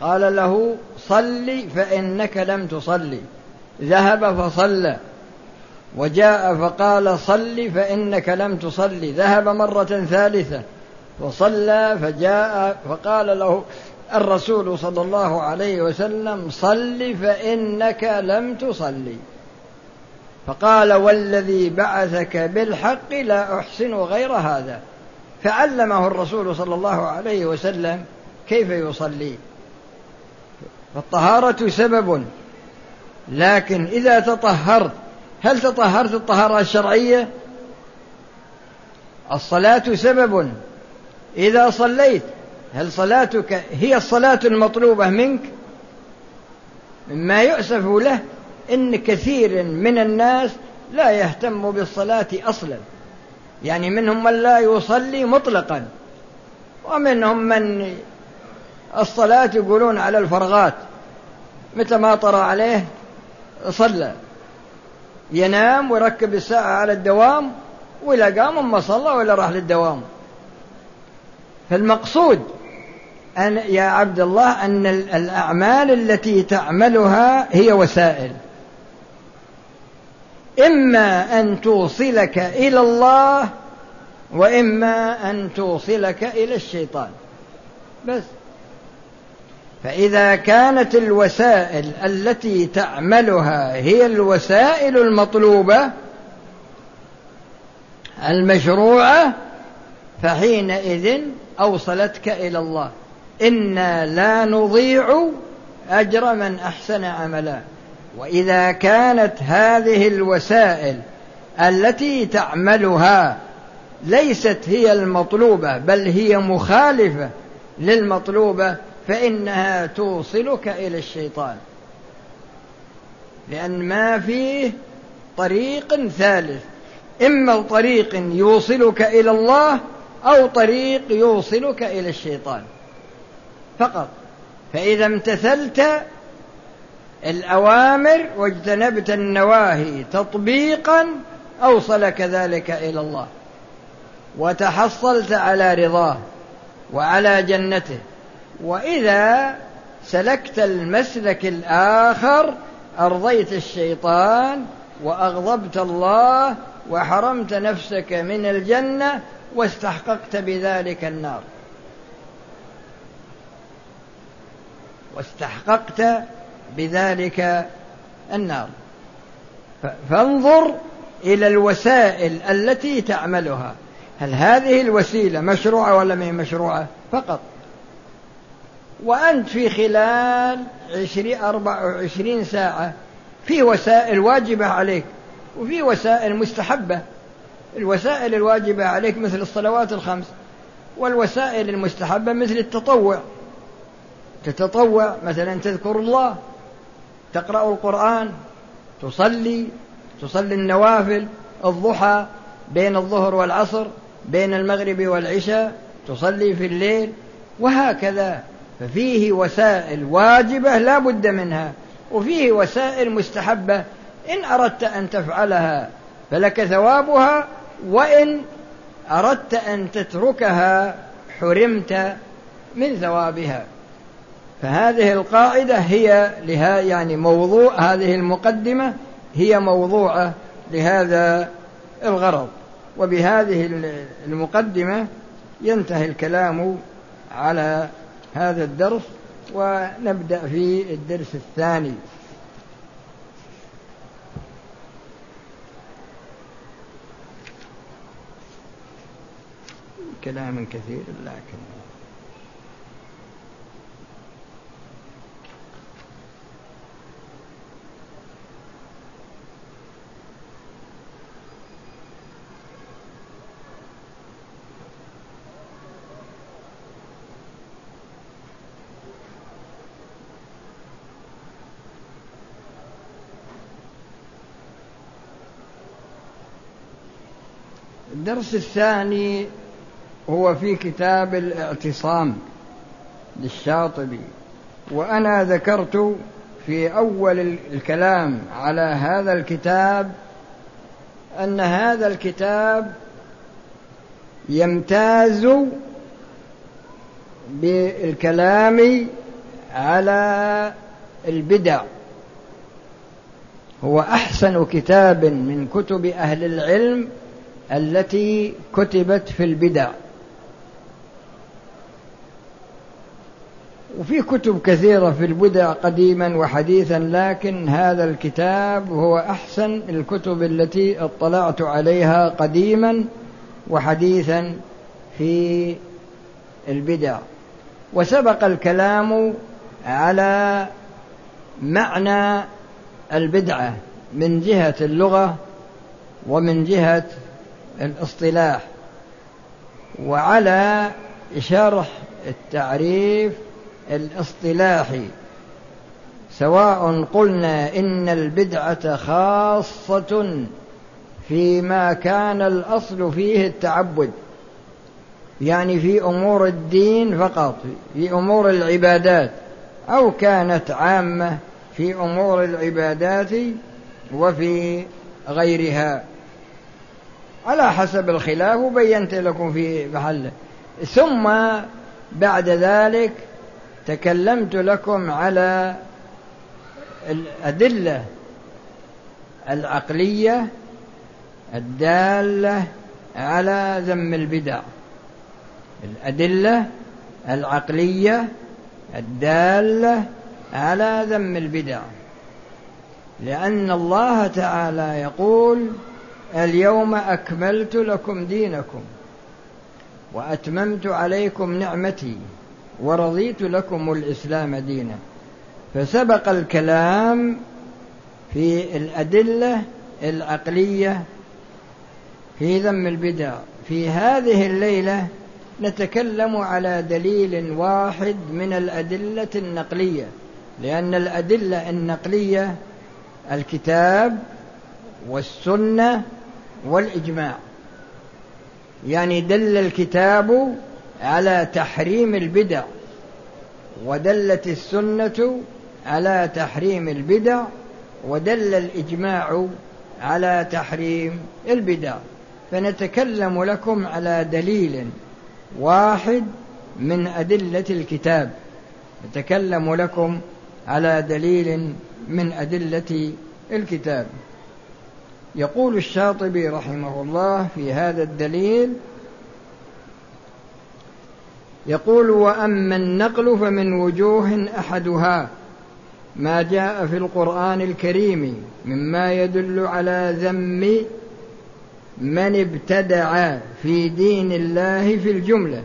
قال له صل فإنك لم تصلي. ذهب فصلى. وجاء فقال صل فإنك لم تصلي. ذهب مرة ثالثة. وصلى فجاء فقال له الرسول صلى الله عليه وسلم صل فإنك لم تصلي. فقال والذي بعثك بالحق لا أحسن غير هذا. فعلمه الرسول صلى الله عليه وسلم كيف يصلي. فالطهارة سبب. لكن إذا تطهرت هل تطهرت الطهارة الشرعية؟ الصلاة سبب. إذا صليت هل صلاتك هي الصلاة المطلوبة منك؟ مما يؤسف له إن كثير من الناس لا يهتم بالصلاة أصلا. يعني منهم من لا يصلي مطلقا ومنهم من الصلاة يقولون على الفرغات. متى ما طرى عليه صلى. ينام ويركب الساعة على الدوام ولا قام أما صلى ولا راح للدوام. فالمقصود أن يا عبد الله أن الأعمال التي تعملها هي وسائل. إما أن توصلك إلى الله وإما أن توصلك إلى الشيطان. بس. فإذا كانت الوسائل التي تعملها هي الوسائل المطلوبة المشروعة فحينئذ أوصلتك إلى الله. إنا لا نضيع أجر من أحسن عملا. وإذا كانت هذه الوسائل التي تعملها ليست هي المطلوبة بل هي مخالفة للمطلوبة فإنها توصلك إلى الشيطان. لأن ما فيه طريق ثالث. إما طريق يوصلك إلى الله أو طريق يوصلك إلى الشيطان. فقط. فإذا امتثلت الأوامر واجتنبت النواهي تطبيقا أوصلك ذلك إلى الله. وتحصلت على رضاه وعلى جنته. وإذا سلكت المسلك الآخر أرضيت الشيطان وأغضبت الله وحرمت نفسك من الجنة واستحققت بذلك النار. واستحققت بذلك النار. فانظر إلى الوسائل التي تعملها. هل هذه الوسيلة مشروعة ولا ما مشروعة؟ فقط. وأنت في خلال عشرين أربع وعشرين ساعة في وسائل واجبة عليك وفي وسائل مستحبة. الوسائل الواجبة عليك مثل الصلوات الخمس والوسائل المستحبة مثل التطوع. تتطوع مثلا تذكر الله تقرأ القرآن تصلي تصلي النوافل الضحى بين الظهر والعصر بين المغرب والعشاء تصلي في الليل وهكذا. ففيه وسائل واجبة لا بد منها وفيه وسائل مستحبة إن أردت أن تفعلها فلك ثوابها وإن أردت أن تتركها حرمت من ثوابها. فهذه القاعدة هي لها يعني موضوع هذه المقدمة هي موضوعة لهذا الغرض. وبهذه المقدمة ينتهي الكلام على هذا الدرس ونبدأ في الدرس الثاني. كلام كثير لكن الدرس الثاني هو في كتاب الاعتصام للشاطبي. وأنا ذكرت في أول الكلام على هذا الكتاب أن هذا الكتاب يمتاز بالكلام على البدع. هو أحسن كتاب من كتب أهل العلم التي كتبت في البدع. وفي كتب كثيرة في البدع قديما وحديثا لكن هذا الكتاب هو أحسن الكتب التي اطلعت عليها قديما وحديثا في البدع. وسبق الكلام على معنى البدعة من جهة اللغة ومن جهة الاصطلاح وعلى شرح التعريف الاصطلاحي سواء قلنا إن البدعة خاصة فيما كان الأصل فيه التعبد يعني في أمور الدين فقط في أمور العبادات أو كانت عامة في أمور العبادات وفي غيرها. على حسب الخلاف وبينت لكم في محله ثم بعد ذلك تكلمت لكم على الأدلة العقلية الدالة على ذم البدع. الأدلة العقلية الدالة على ذم البدع. لأن الله تعالى يقول اليوم أكملت لكم دينكم وأتممت عليكم نعمتي ورضيت لكم الإسلام دينا. فسبق الكلام في الأدلة العقلية في ذم البدع. في هذه الليلة نتكلم على دليل واحد من الأدلة النقلية لأن الأدلة النقلية الكتاب والسنة والإجماع. يعني دل الكتاب على تحريم البدع ودلت السنة على تحريم البدع ودل الإجماع على تحريم البدع. فنتكلم لكم على دليل واحد من أدلة الكتاب. نتكلم لكم على دليل من أدلة الكتاب. يقول الشاطبي رحمه الله في هذا الدليل يقول وأما النقل فمن وجوه أحدها ما جاء في القرآن الكريم مما يدل على ذم من ابتدع في دين الله في الجملة.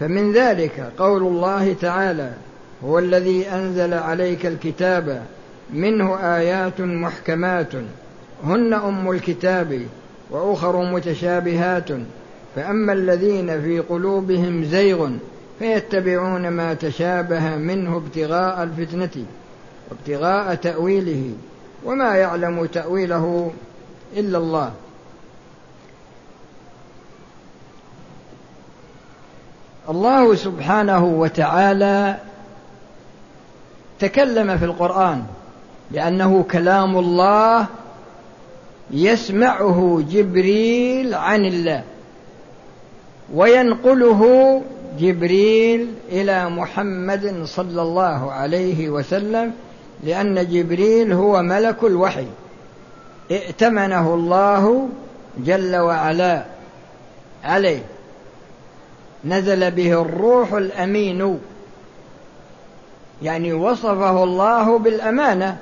فمن ذلك قول الله تعالى هو الذي أنزل عليك الكتاب منه آيات محكمات. هن أم الكتاب وأخر متشابهات فأما الذين في قلوبهم زيغ فيتبعون ما تشابه منه ابتغاء الفتنة وابتغاء تأويله وما يعلم تأويله إلا الله. الله سبحانه وتعالى تكلم في القرآن لأنه كلام الله يسمعه جبريل عن الله وينقله جبريل إلى محمد صلى الله عليه وسلم لأن جبريل هو ملك الوحي ائتمنه الله جل وعلا عليه. نزل به الروح الأمين يعني وصفه الله بالأمانة.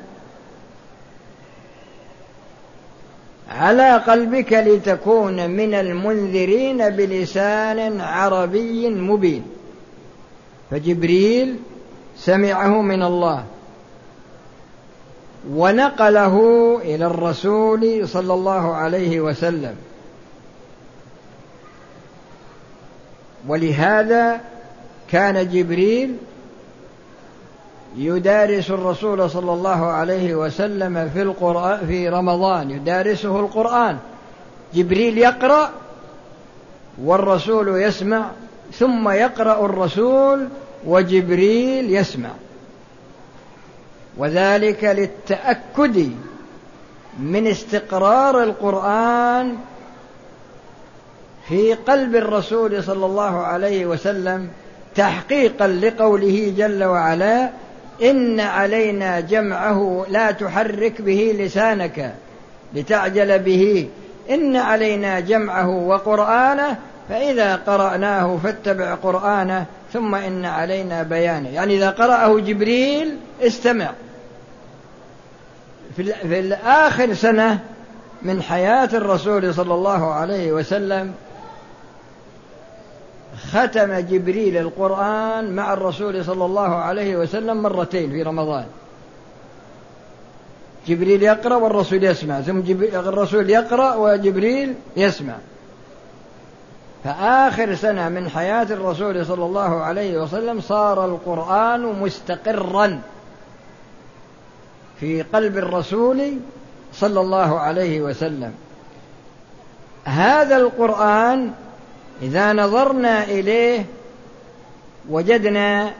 على قلبك لتكون من المنذرين بلسان عربي مبين. فجبريل سمعه من الله ونقله إلى الرسول صلى الله عليه وسلم. ولهذا كان جبريل يدارس الرسول صلى الله عليه وسلم في القرآن في رمضان يدارسه القرآن. جبريل يقرأ والرسول يسمع ثم يقرأ الرسول وجبريل يسمع. وذلك للتأكد من استقرار القرآن في قلب الرسول صلى الله عليه وسلم تحقيقا لقوله جل وعلا إن علينا جمعه لا تحرك به لسانك لتعجل به. إن علينا جمعه وقرآنه فإذا قرأناه فاتبع قرآنه ثم إن علينا بيانه. يعني إذا قرأه جبريل استمع. في آخر سنة من حياة الرسول صلى الله عليه وسلم ختم جبريل القرآن مع الرسول صلى الله عليه وسلم مرتين في رمضان. جبريل يقرأ والرسول يسمع ثم الرسول يقرأ وجبريل يسمع. فآخر سنة من حياة الرسول صلى الله عليه وسلم صار القرآن مستقرا في قلب الرسول صلى الله عليه وسلم. هذا القرآن إذا نظرنا إليه وجدنا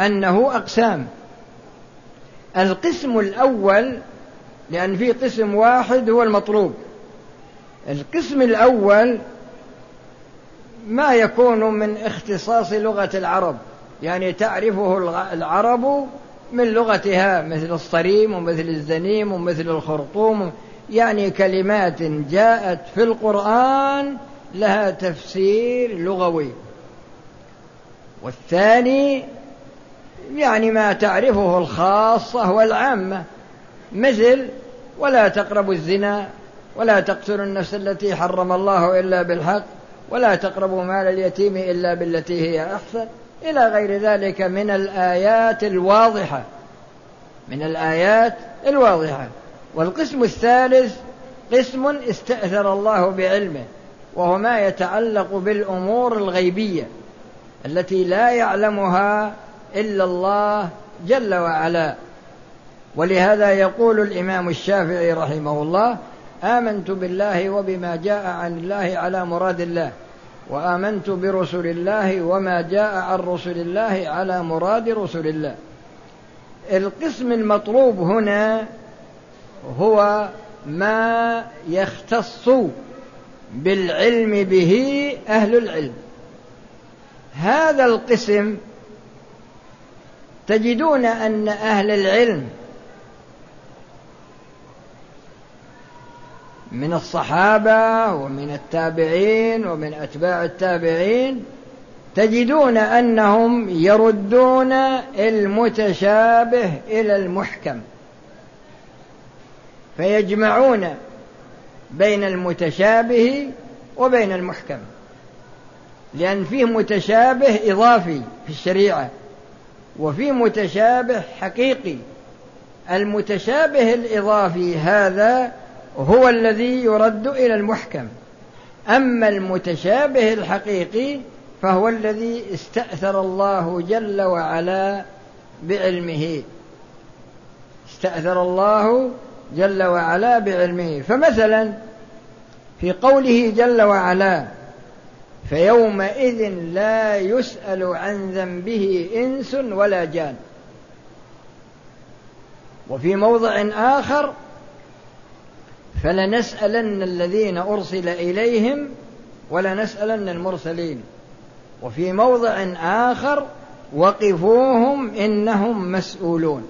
أنه أقسام. القسم الأول لأن في قسم واحد هو المطلوب. القسم الأول ما يكون من اختصاص لغة العرب يعني تعرفه العرب من لغتها مثل الصريم ومثل الزنيم ومثل الخرطوم يعني كلمات جاءت في القرآن لها تفسير لغوي. والثاني يعني ما تعرفه الخاصة والعامة مثل ولا تقربوا الزنا ولا تقتلوا النفس التي حرم الله إلا بالحق ولا تقربوا مال اليتيم إلا بالتي هي أحسن. إلى غير ذلك من الآيات الواضحة من الآيات الواضحة. والقسم الثالث قسم استأثر الله بعلمه. وهو ما يتعلق بالأمور الغيبية التي لا يعلمها إلا الله جل وعلا. ولهذا يقول الإمام الشافعي رحمه الله آمنت بالله وبما جاء عن الله على مراد الله وآمنت برسل الله وما جاء عن رسل الله على مراد رسل الله. القسم المطلوب هنا هو ما يختص بالعلم به أهل العلم. هذا القسم تجدون أن أهل العلم من الصحابة ومن التابعين ومن أتباع التابعين تجدون أنهم يردون المتشابه إلى المحكم فيجمعون بين المتشابه وبين المحكم. لأن فيه متشابه إضافي في الشريعة وفي متشابه حقيقي. المتشابه الإضافي هذا هو الذي يرد إلى المحكم. أما المتشابه الحقيقي فهو الذي استأثر الله جل وعلا بعلمه. استأثر الله جل وعلا بعلمه. فمثلا في قوله جل وعلا فيومئذ لا يسأل عن ذنبه إنس ولا جان. وفي موضع آخر فلنسألن الذين أرسل إليهم ولنسألن المرسلين. وفي موضع آخر وقفوهم إنهم مسؤولون.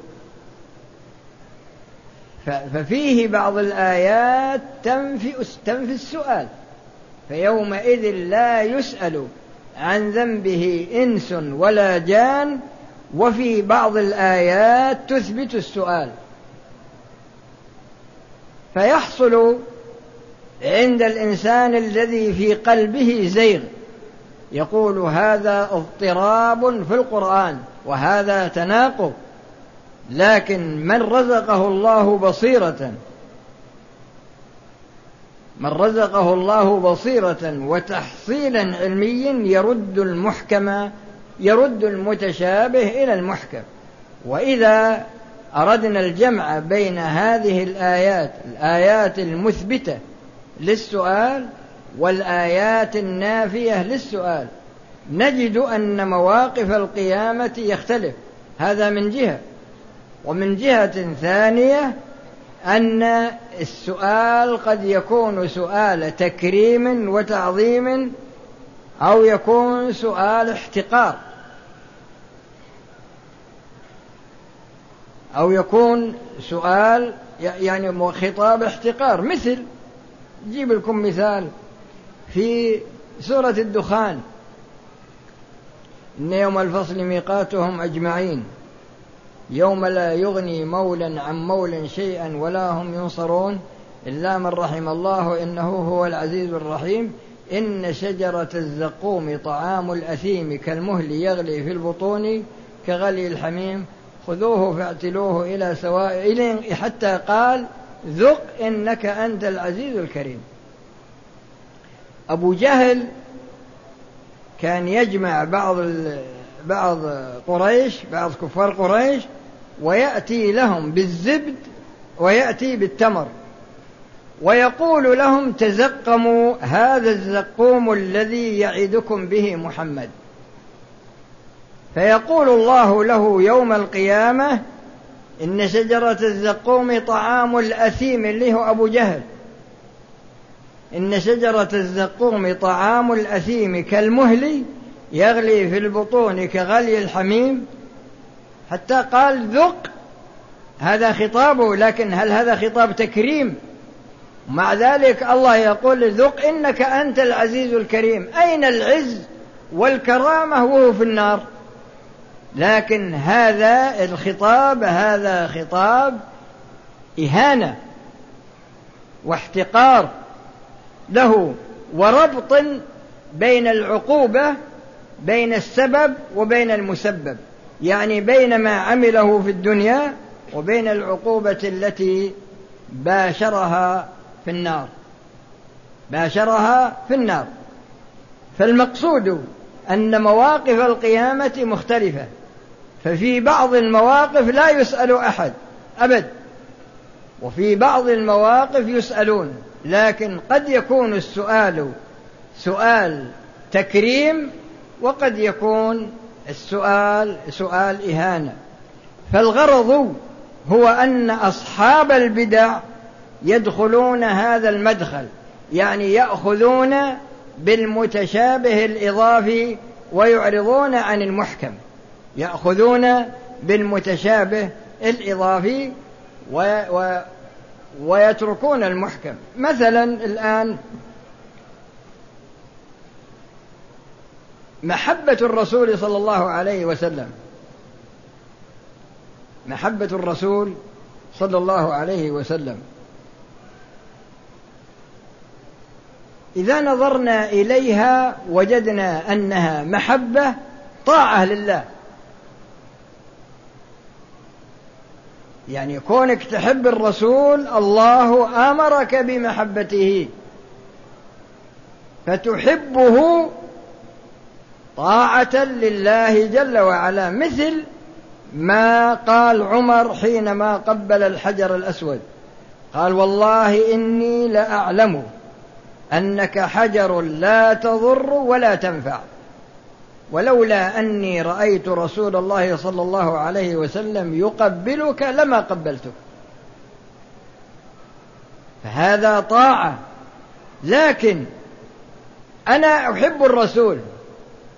ففيه بعض الآيات تنفي تنفي السؤال. فيومئذ لا يسأل عن ذنبه إنس ولا جان وفي بعض الآيات تثبت السؤال. فيحصل عند الإنسان الذي في قلبه زيغ يقول هذا اضطراب في القرآن وهذا تناقض. لكن من رزقه الله بصيرة من رزقه الله بصيرة وتحصيلا علميا يرد المحكم يرد المتشابه إلى المحكم. وإذا أردنا الجمع بين هذه الآيات الآيات المثبتة للسؤال والآيات النافية للسؤال نجد أن مواقف القيامة يختلف. هذا من جهة. ومن جهة ثانية أن السؤال قد يكون سؤال تكريم وتعظيم أو يكون سؤال احتقار. أو يكون سؤال يعني خطاب احتقار. مثل جيب لكم مثال في سورة الدخان. إن يوم الفصل ميقاتهم أجمعين. يوم لا يغني مولا عن مول شيئا ولا هم ينصرون إلا من رحم الله إنه هو العزيز الرحيم. إن شجرة الزقوم طعام الأثيم كالمهل يغلي في البطون كغلي الحميم. خذوه فاعتلوه إلى سواء حتى قال ذق إنك أنت العزيز الكريم. أبو جهل كان يجمع بعض بعض قريش بعض كفار قريش ويأتي لهم بالزبد ويأتي بالتمر. ويقول لهم تزقموا هذا الزقوم الذي يعدكم به محمد. فيقول الله له يوم القيامة إن شجرة الزقوم طعام الأثيم اللي هو أبو جهل. إن شجرة الزقوم طعام الأثيم كالمهل يغلي في البطون كغلي الحميم حتى قال ذق هذا خطابه لكن هل هذا خطاب تكريم؟ مع ذلك الله يقول ذق إنك أنت العزيز الكريم. أين العز والكرامة وهو في النار؟ لكن هذا الخطاب هذا خطاب إهانة واحتقار له وربط بين العقوبة بين السبب وبين المسبب. يعني بين ما عمله في الدنيا وبين العقوبة التي باشرها في النار. باشرها في النار. فالمقصود أن مواقف القيامة مختلفة. ففي بعض المواقف لا يسأل أحد أبد. وفي بعض المواقف يسألون لكن قد يكون السؤال سؤال تكريم وقد يكون السؤال سؤال إهانة. فالغرض هو أن أصحاب البدع يدخلون هذا المدخل يعني يأخذون بالمتشابه الإضافي ويعرضون عن المحكم. يأخذون بالمتشابه الإضافي و و ويتركون المحكم. مثلا الآن محبة الرسول صلى الله عليه وسلم. محبة الرسول صلى الله عليه وسلم. إذا نظرنا إليها وجدنا أنها محبة طاعة لله. يعني كونك تحب الرسول الله أمرك بمحبته. فتحبه طاعة لله جل وعلا مثل ما قال عمر حينما قبل الحجر الأسود. قال والله إني لأعلم أنك حجر لا تضر ولا تنفع. ولولا أني رأيت رسول الله صلى الله عليه وسلم يقبلك لما قبلتك. فهذا طاعة. لكن أنا أحب الرسول.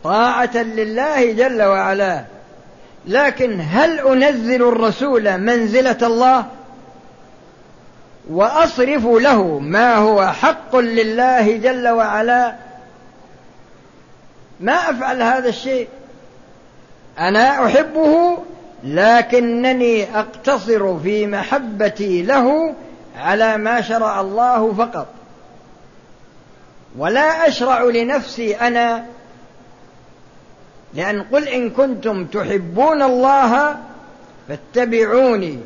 طاعة لله جل وعلا. لكن هل أنزل الرسول منزلة الله؟ وأصرف له ما هو حق لله جل وعلا؟ ما أفعل هذا الشيء؟ أنا أحبه لكنني أقتصر في محبتي له على ما شرع الله فقط. ولا أشرع لنفسي أنا لأن قل إن كنتم تحبون الله فاتبعوني.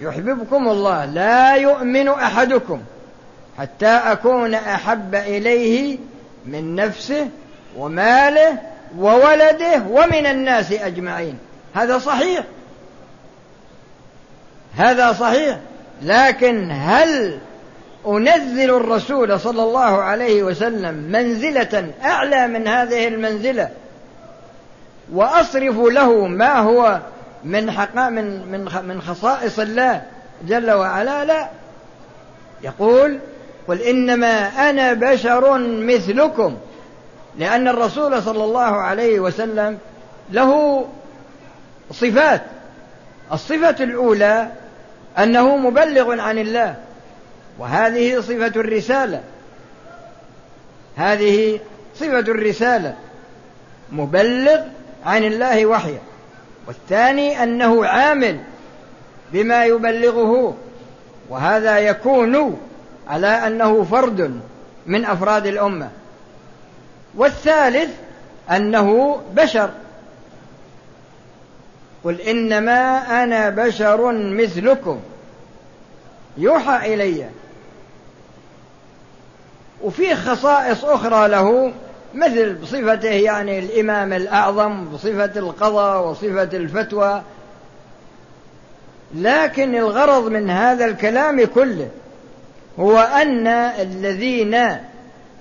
يحببكم الله. لا يؤمن أحدكم حتى أكون أحب إليه من نفسه وماله وولده ومن الناس أجمعين. هذا صحيح. هذا صحيح. لكن هل أنزل الرسول صلى الله عليه وسلم منزلة أعلى من هذه المنزلة؟ وأصرف له ما هو من حقا من من من خصائص الله جل وعلا لا. يقول قل إنما أنا بشر مثلكم لأن الرسول صلى الله عليه وسلم له صفات. الصفة الأولى أنه مبلغ عن الله وهذه صفة الرسالة. هذه صفة الرسالة. مبلغ عن الله وحيا والثاني أنه عامل بما يبلغه وهذا يكون على أنه فرد من أفراد الأمة. والثالث أنه بشر. قل إنما أنا بشر مثلكم. يوحى إلي. وفي خصائص أخرى له مثل بصفته يعني الإمام الأعظم بصفة القضاء وصفة الفتوى. لكن الغرض من هذا الكلام كله هو أن الذين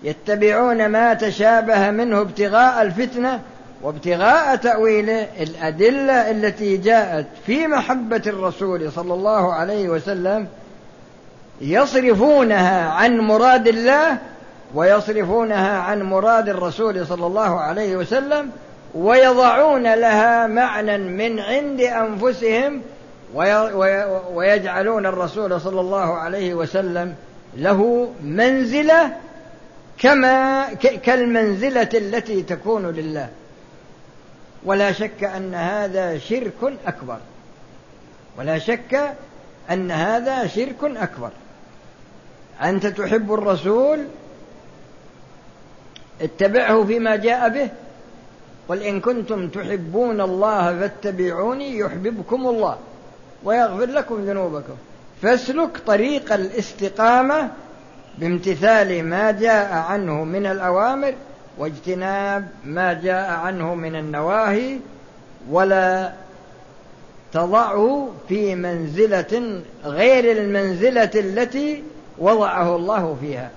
يتبعون ما تشابه منه ابتغاء الفتنة وابتغاء تأويله الأدلة التي جاءت في محبة الرسول صلى الله عليه وسلم يصرفونها عن مراد الله ويصرفونها عن مراد الرسول صلى الله عليه وسلم ويضعون لها معنى من عند أنفسهم ويجعلون الرسول صلى الله عليه وسلم له منزلة كما كالمنزلة التي تكون لله. ولا شك أن هذا شرك أكبر. ولا شك أن هذا شرك أكبر. أنت تحب الرسول اتبعه فيما جاء به. قل إن كنتم تحبون الله فاتبعوني يحببكم الله ويغفر لكم ذنوبكم. فاسلك طريق الاستقامة بامتثال ما جاء عنه من الأوامر واجتناب ما جاء عنه من النواهي ولا تضعه في منزلة غير المنزلة التي وضعه الله فيها.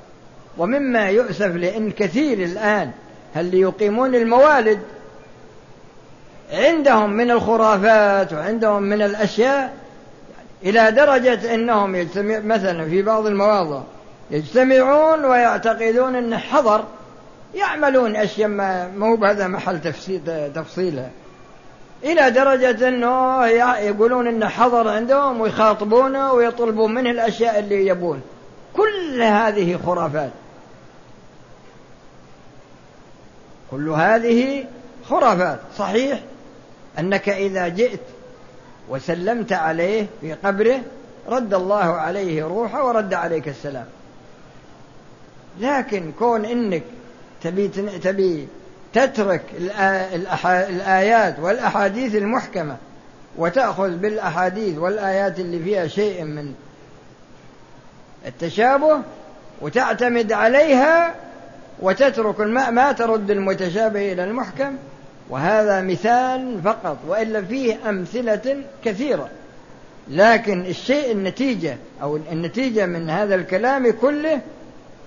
ومما يؤسف لأن كثير الآن هل يقيمون الموالد عندهم من الخرافات وعندهم من الأشياء إلى درجة أنهم يجتمع مثلا في بعض المواضع يجتمعون ويعتقدون أن حضر يعملون أشياء ما مو بهذا محل تفصيلها. إلى درجة أنه يقولون أنه حضر عندهم ويخاطبونه ويطلبون منه الأشياء اللي يبون. كل هذه خرافات. كل هذه خرافات. صحيح أنك إذا جئت وسلمت عليه في قبره رد الله عليه روحه ورد عليك السلام. لكن كون إنك تبي تبي تترك الآيات والأحاديث المحكمة وتأخذ بالأحاديث والآيات اللي فيها شيء من التشابه وتعتمد عليها وتترك الماء ما ترد المتشابه إلى المحكم وهذا مثال فقط وإلا فيه أمثلة كثيرة. لكن الشيء النتيجة أو النتيجة من هذا الكلام كله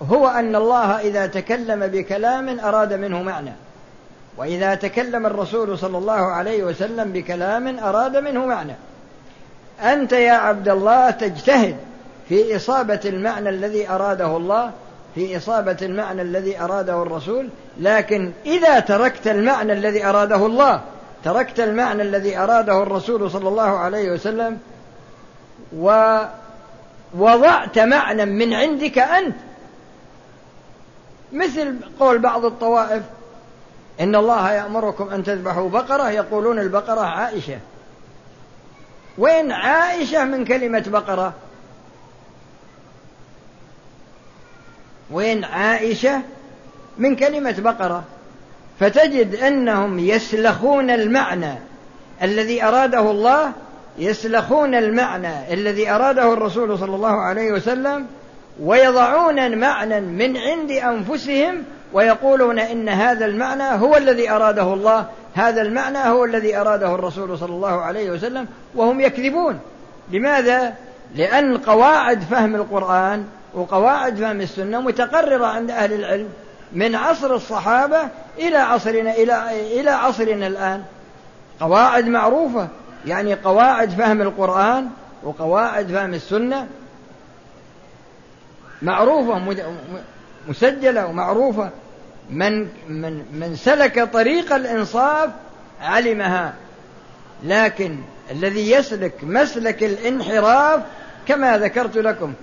هو أن الله إذا تكلم بكلام أراد منه معنى. وإذا تكلم الرسول صلى الله عليه وسلم بكلام أراد منه معنى. أنت يا عبد الله تجتهد في إصابة المعنى الذي أراده الله في إصابة المعنى الذي أراده الرسول لكن إذا تركت المعنى الذي أراده الله تركت المعنى الذي أراده الرسول صلى الله عليه وسلم ووضعت معنى من عندك أنت. مثل قول بعض الطوائف إن الله يأمركم أن تذبحوا بقرة يقولون البقرة عائشة. وين عائشة من كلمة بقرة؟ وين عائشة من كلمة بقرة فتجد أنهم يسلخون المعنى الذي أراده الله يسلخون المعنى الذي أراده الرسول صلى الله عليه وسلم ويضعون معنى من عند أنفسهم ويقولون إن هذا المعنى هو الذي أراده الله هذا المعنى هو الذي أراده الرسول صلى الله عليه وسلم وهم يكذبون لماذا؟ لأن قواعد فهم القرآن وقواعد فهم السنة متقررة عند أهل العلم من عصر الصحابة إلى عصرنا إلى إلى عصرنا الآن. قواعد معروفة يعني قواعد فهم القرآن وقواعد فهم السنة معروفة مسجلة ومعروفة. من من من سلك طريق الإنصاف علمها. لكن الذي يسلك مسلك الانحراف كما ذكرت لكم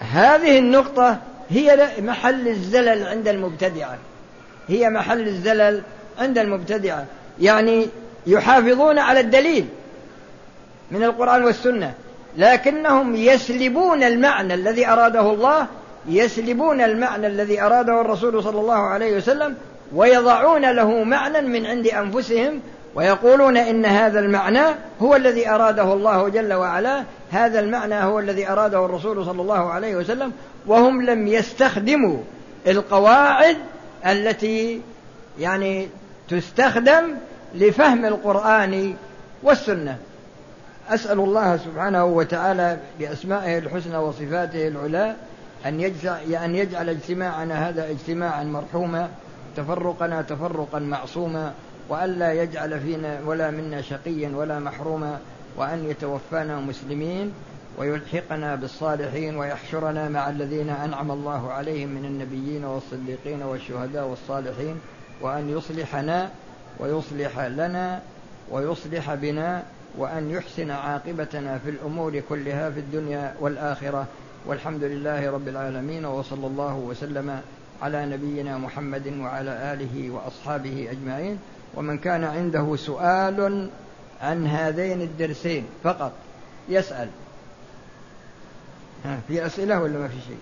هذه النقطة هي محل الزلل عند المبتدعة هي محل الزلل عند المبتدعة يعني يحافظون على الدليل من القرآن والسنة لكنهم يسلبون المعنى الذي أراده الله يسلبون المعنى الذي أراده الرسول صلى الله عليه وسلم ويضعون له معنى من عند أنفسهم ويقولون إن هذا المعنى هو الذي أراده الله جل وعلا هذا المعنى هو الذي أراده الرسول صلى الله عليه وسلم وهم لم يستخدموا القواعد التي يعني تستخدم لفهم القرآن والسنة. أسأل الله سبحانه وتعالى بأسمائه الحسنى وصفاته العلى أن يجعل, أن يجعل اجتماعنا هذا اجتماعا مرحوما تفرقنا تفرقا معصوما وألا يجعل فينا ولا منا شقيا ولا محروما وأن يتوفانا مسلمين ويلحقنا بالصالحين ويحشرنا مع الذين أنعم الله عليهم من النبيين والصديقين والشهداء والصالحين وأن يصلحنا ويصلح لنا ويصلح بنا وأن يحسن عاقبتنا في الأمور كلها في الدنيا والآخرة. والحمد لله رب العالمين وصلى الله وسلم على نبينا محمد وعلى آله وأصحابه أجمعين. ومن كان عنده سؤال عن هذين الدرسين فقط يسأل. ها في أسئلة ولا ما في شيء؟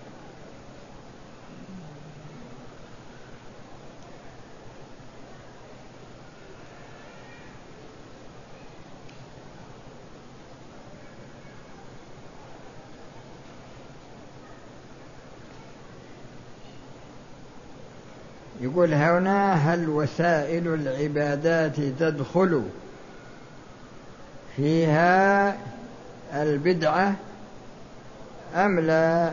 يقول هنا هل وسائل العبادات تدخل فيها البدعة أم لا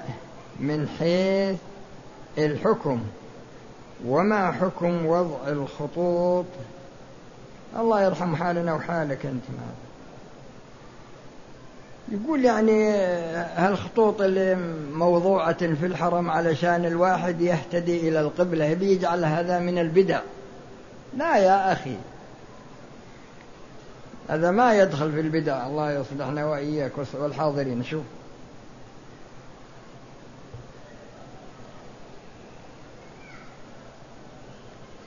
من حيث الحكم؟ وما حكم وضع الخطوط؟ الله يرحم حالنا وحالك أنت ماذا يقول يعني هالخطوط اللي موضوعة في الحرم علشان الواحد يهتدي إلى القبلة بيجعل هذا من البدع. لا يا أخي. هذا ما يدخل في البدع. الله يصلحنا وإياك والحاضرين. شوف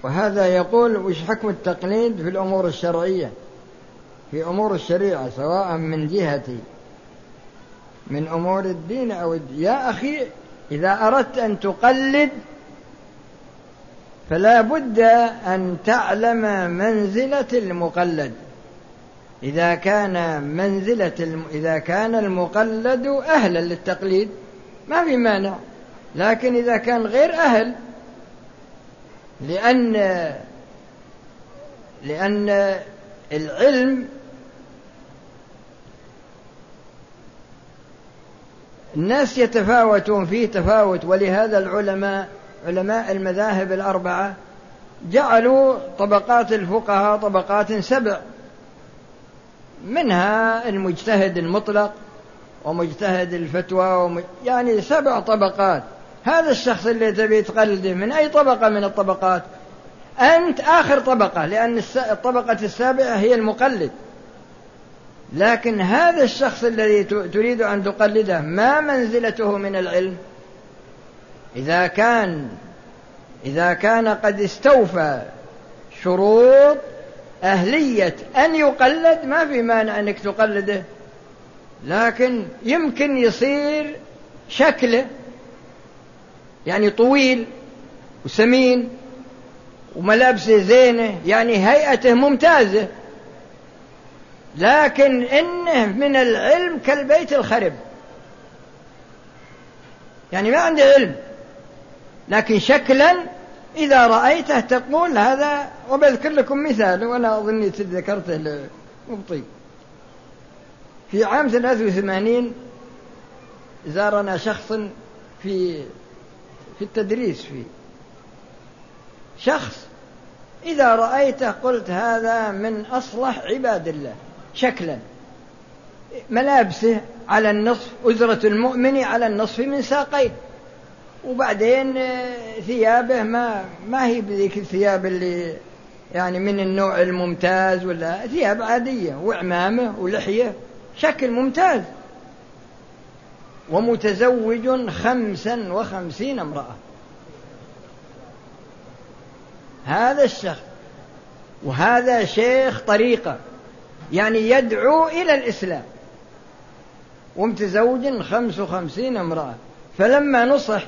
وهذا يقول وش حكم التقليد في الأمور الشرعية؟ في أمور الشريعة سواء من جهة من أمور الدين أو الدين يا أخي إذا أردت أن تقلد فلا بد أن تعلم منزلة المقلد. إذا كان منزلة الم... إذا كان المقلد أهلا للتقليد ما في مانع. لكن إذا كان غير أهل لأن لأن العلم الناس يتفاوتون فيه تفاوت ولهذا العلماء علماء المذاهب الأربعة جعلوا طبقات الفقهاء طبقات سبع. منها المجتهد المطلق ومجتهد الفتوى. يعني سبع طبقات. هذا الشخص اللي تبي تقلده من أي طبقة من الطبقات؟ أنت آخر طبقة لأن الطبقة السابعة هي المقلد. لكن هذا الشخص الذي تريد أن تقلده ما منزلته من العلم؟ إذا كان إذا كان قد استوفى شروط أهلية أن يقلد ما في مانع أنك تقلده. لكن يمكن يصير شكله يعني طويل وسمين وملابسه زينة يعني هيئته ممتازة. لكن إنه من العلم كالبيت الخرب. يعني ما عنده علم لكن شكلا إذا رأيته تقول هذا وبذكر لكم مثال وأنا أظني ذكرته مبطي في عام 83 زارنا شخص في في التدريس فيه. شخص إذا رأيته قلت هذا من أصلح عباد الله. شكلا. ملابسه على النصف أزرة المؤمن على النصف من ساقيه. وبعدين ثيابه ما ما هي بذيك الثياب اللي يعني من النوع الممتاز ولا ثياب عادية وعمامة ولحية. شكل ممتاز. ومتزوج خمسا وخمسين امرأة. هذا الشخص وهذا شيخ طريقة. يعني يدعو إلى الإسلام. ومتزوج خمس وخمسين امرأة. فلما نصح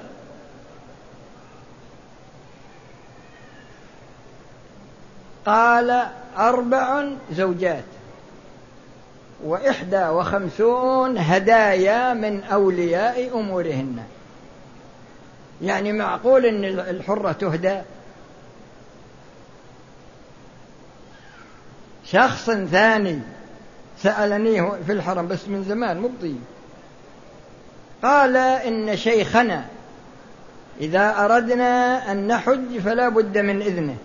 قال أربع زوجات وإحدى وخمسون هدايا من أولياء أمورهن. يعني معقول أن الحرة تهدى؟ شخص ثاني سألني في الحرم بس من زمان مبطي قال إن شيخنا إذا أردنا أن نحج فلا بد من إذنه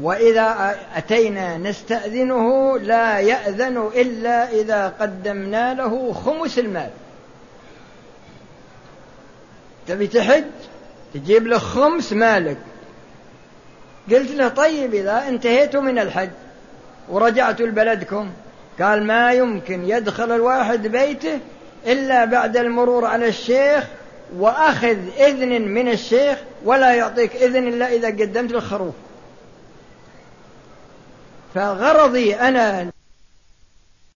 وإذا أتينا نستأذنه لا يأذن إلا إذا قدمنا له خمس المال. تبي تحج؟ تجيب له خمس مالك. قلت له طيب إذا انتهيت من الحج ورجعت لبلدكم. قال ما يمكن يدخل الواحد بيته إلا بعد المرور على الشيخ وأخذ إذن من الشيخ ولا يعطيك إذن إلا إذا قدمت الخروف فغرضي أنا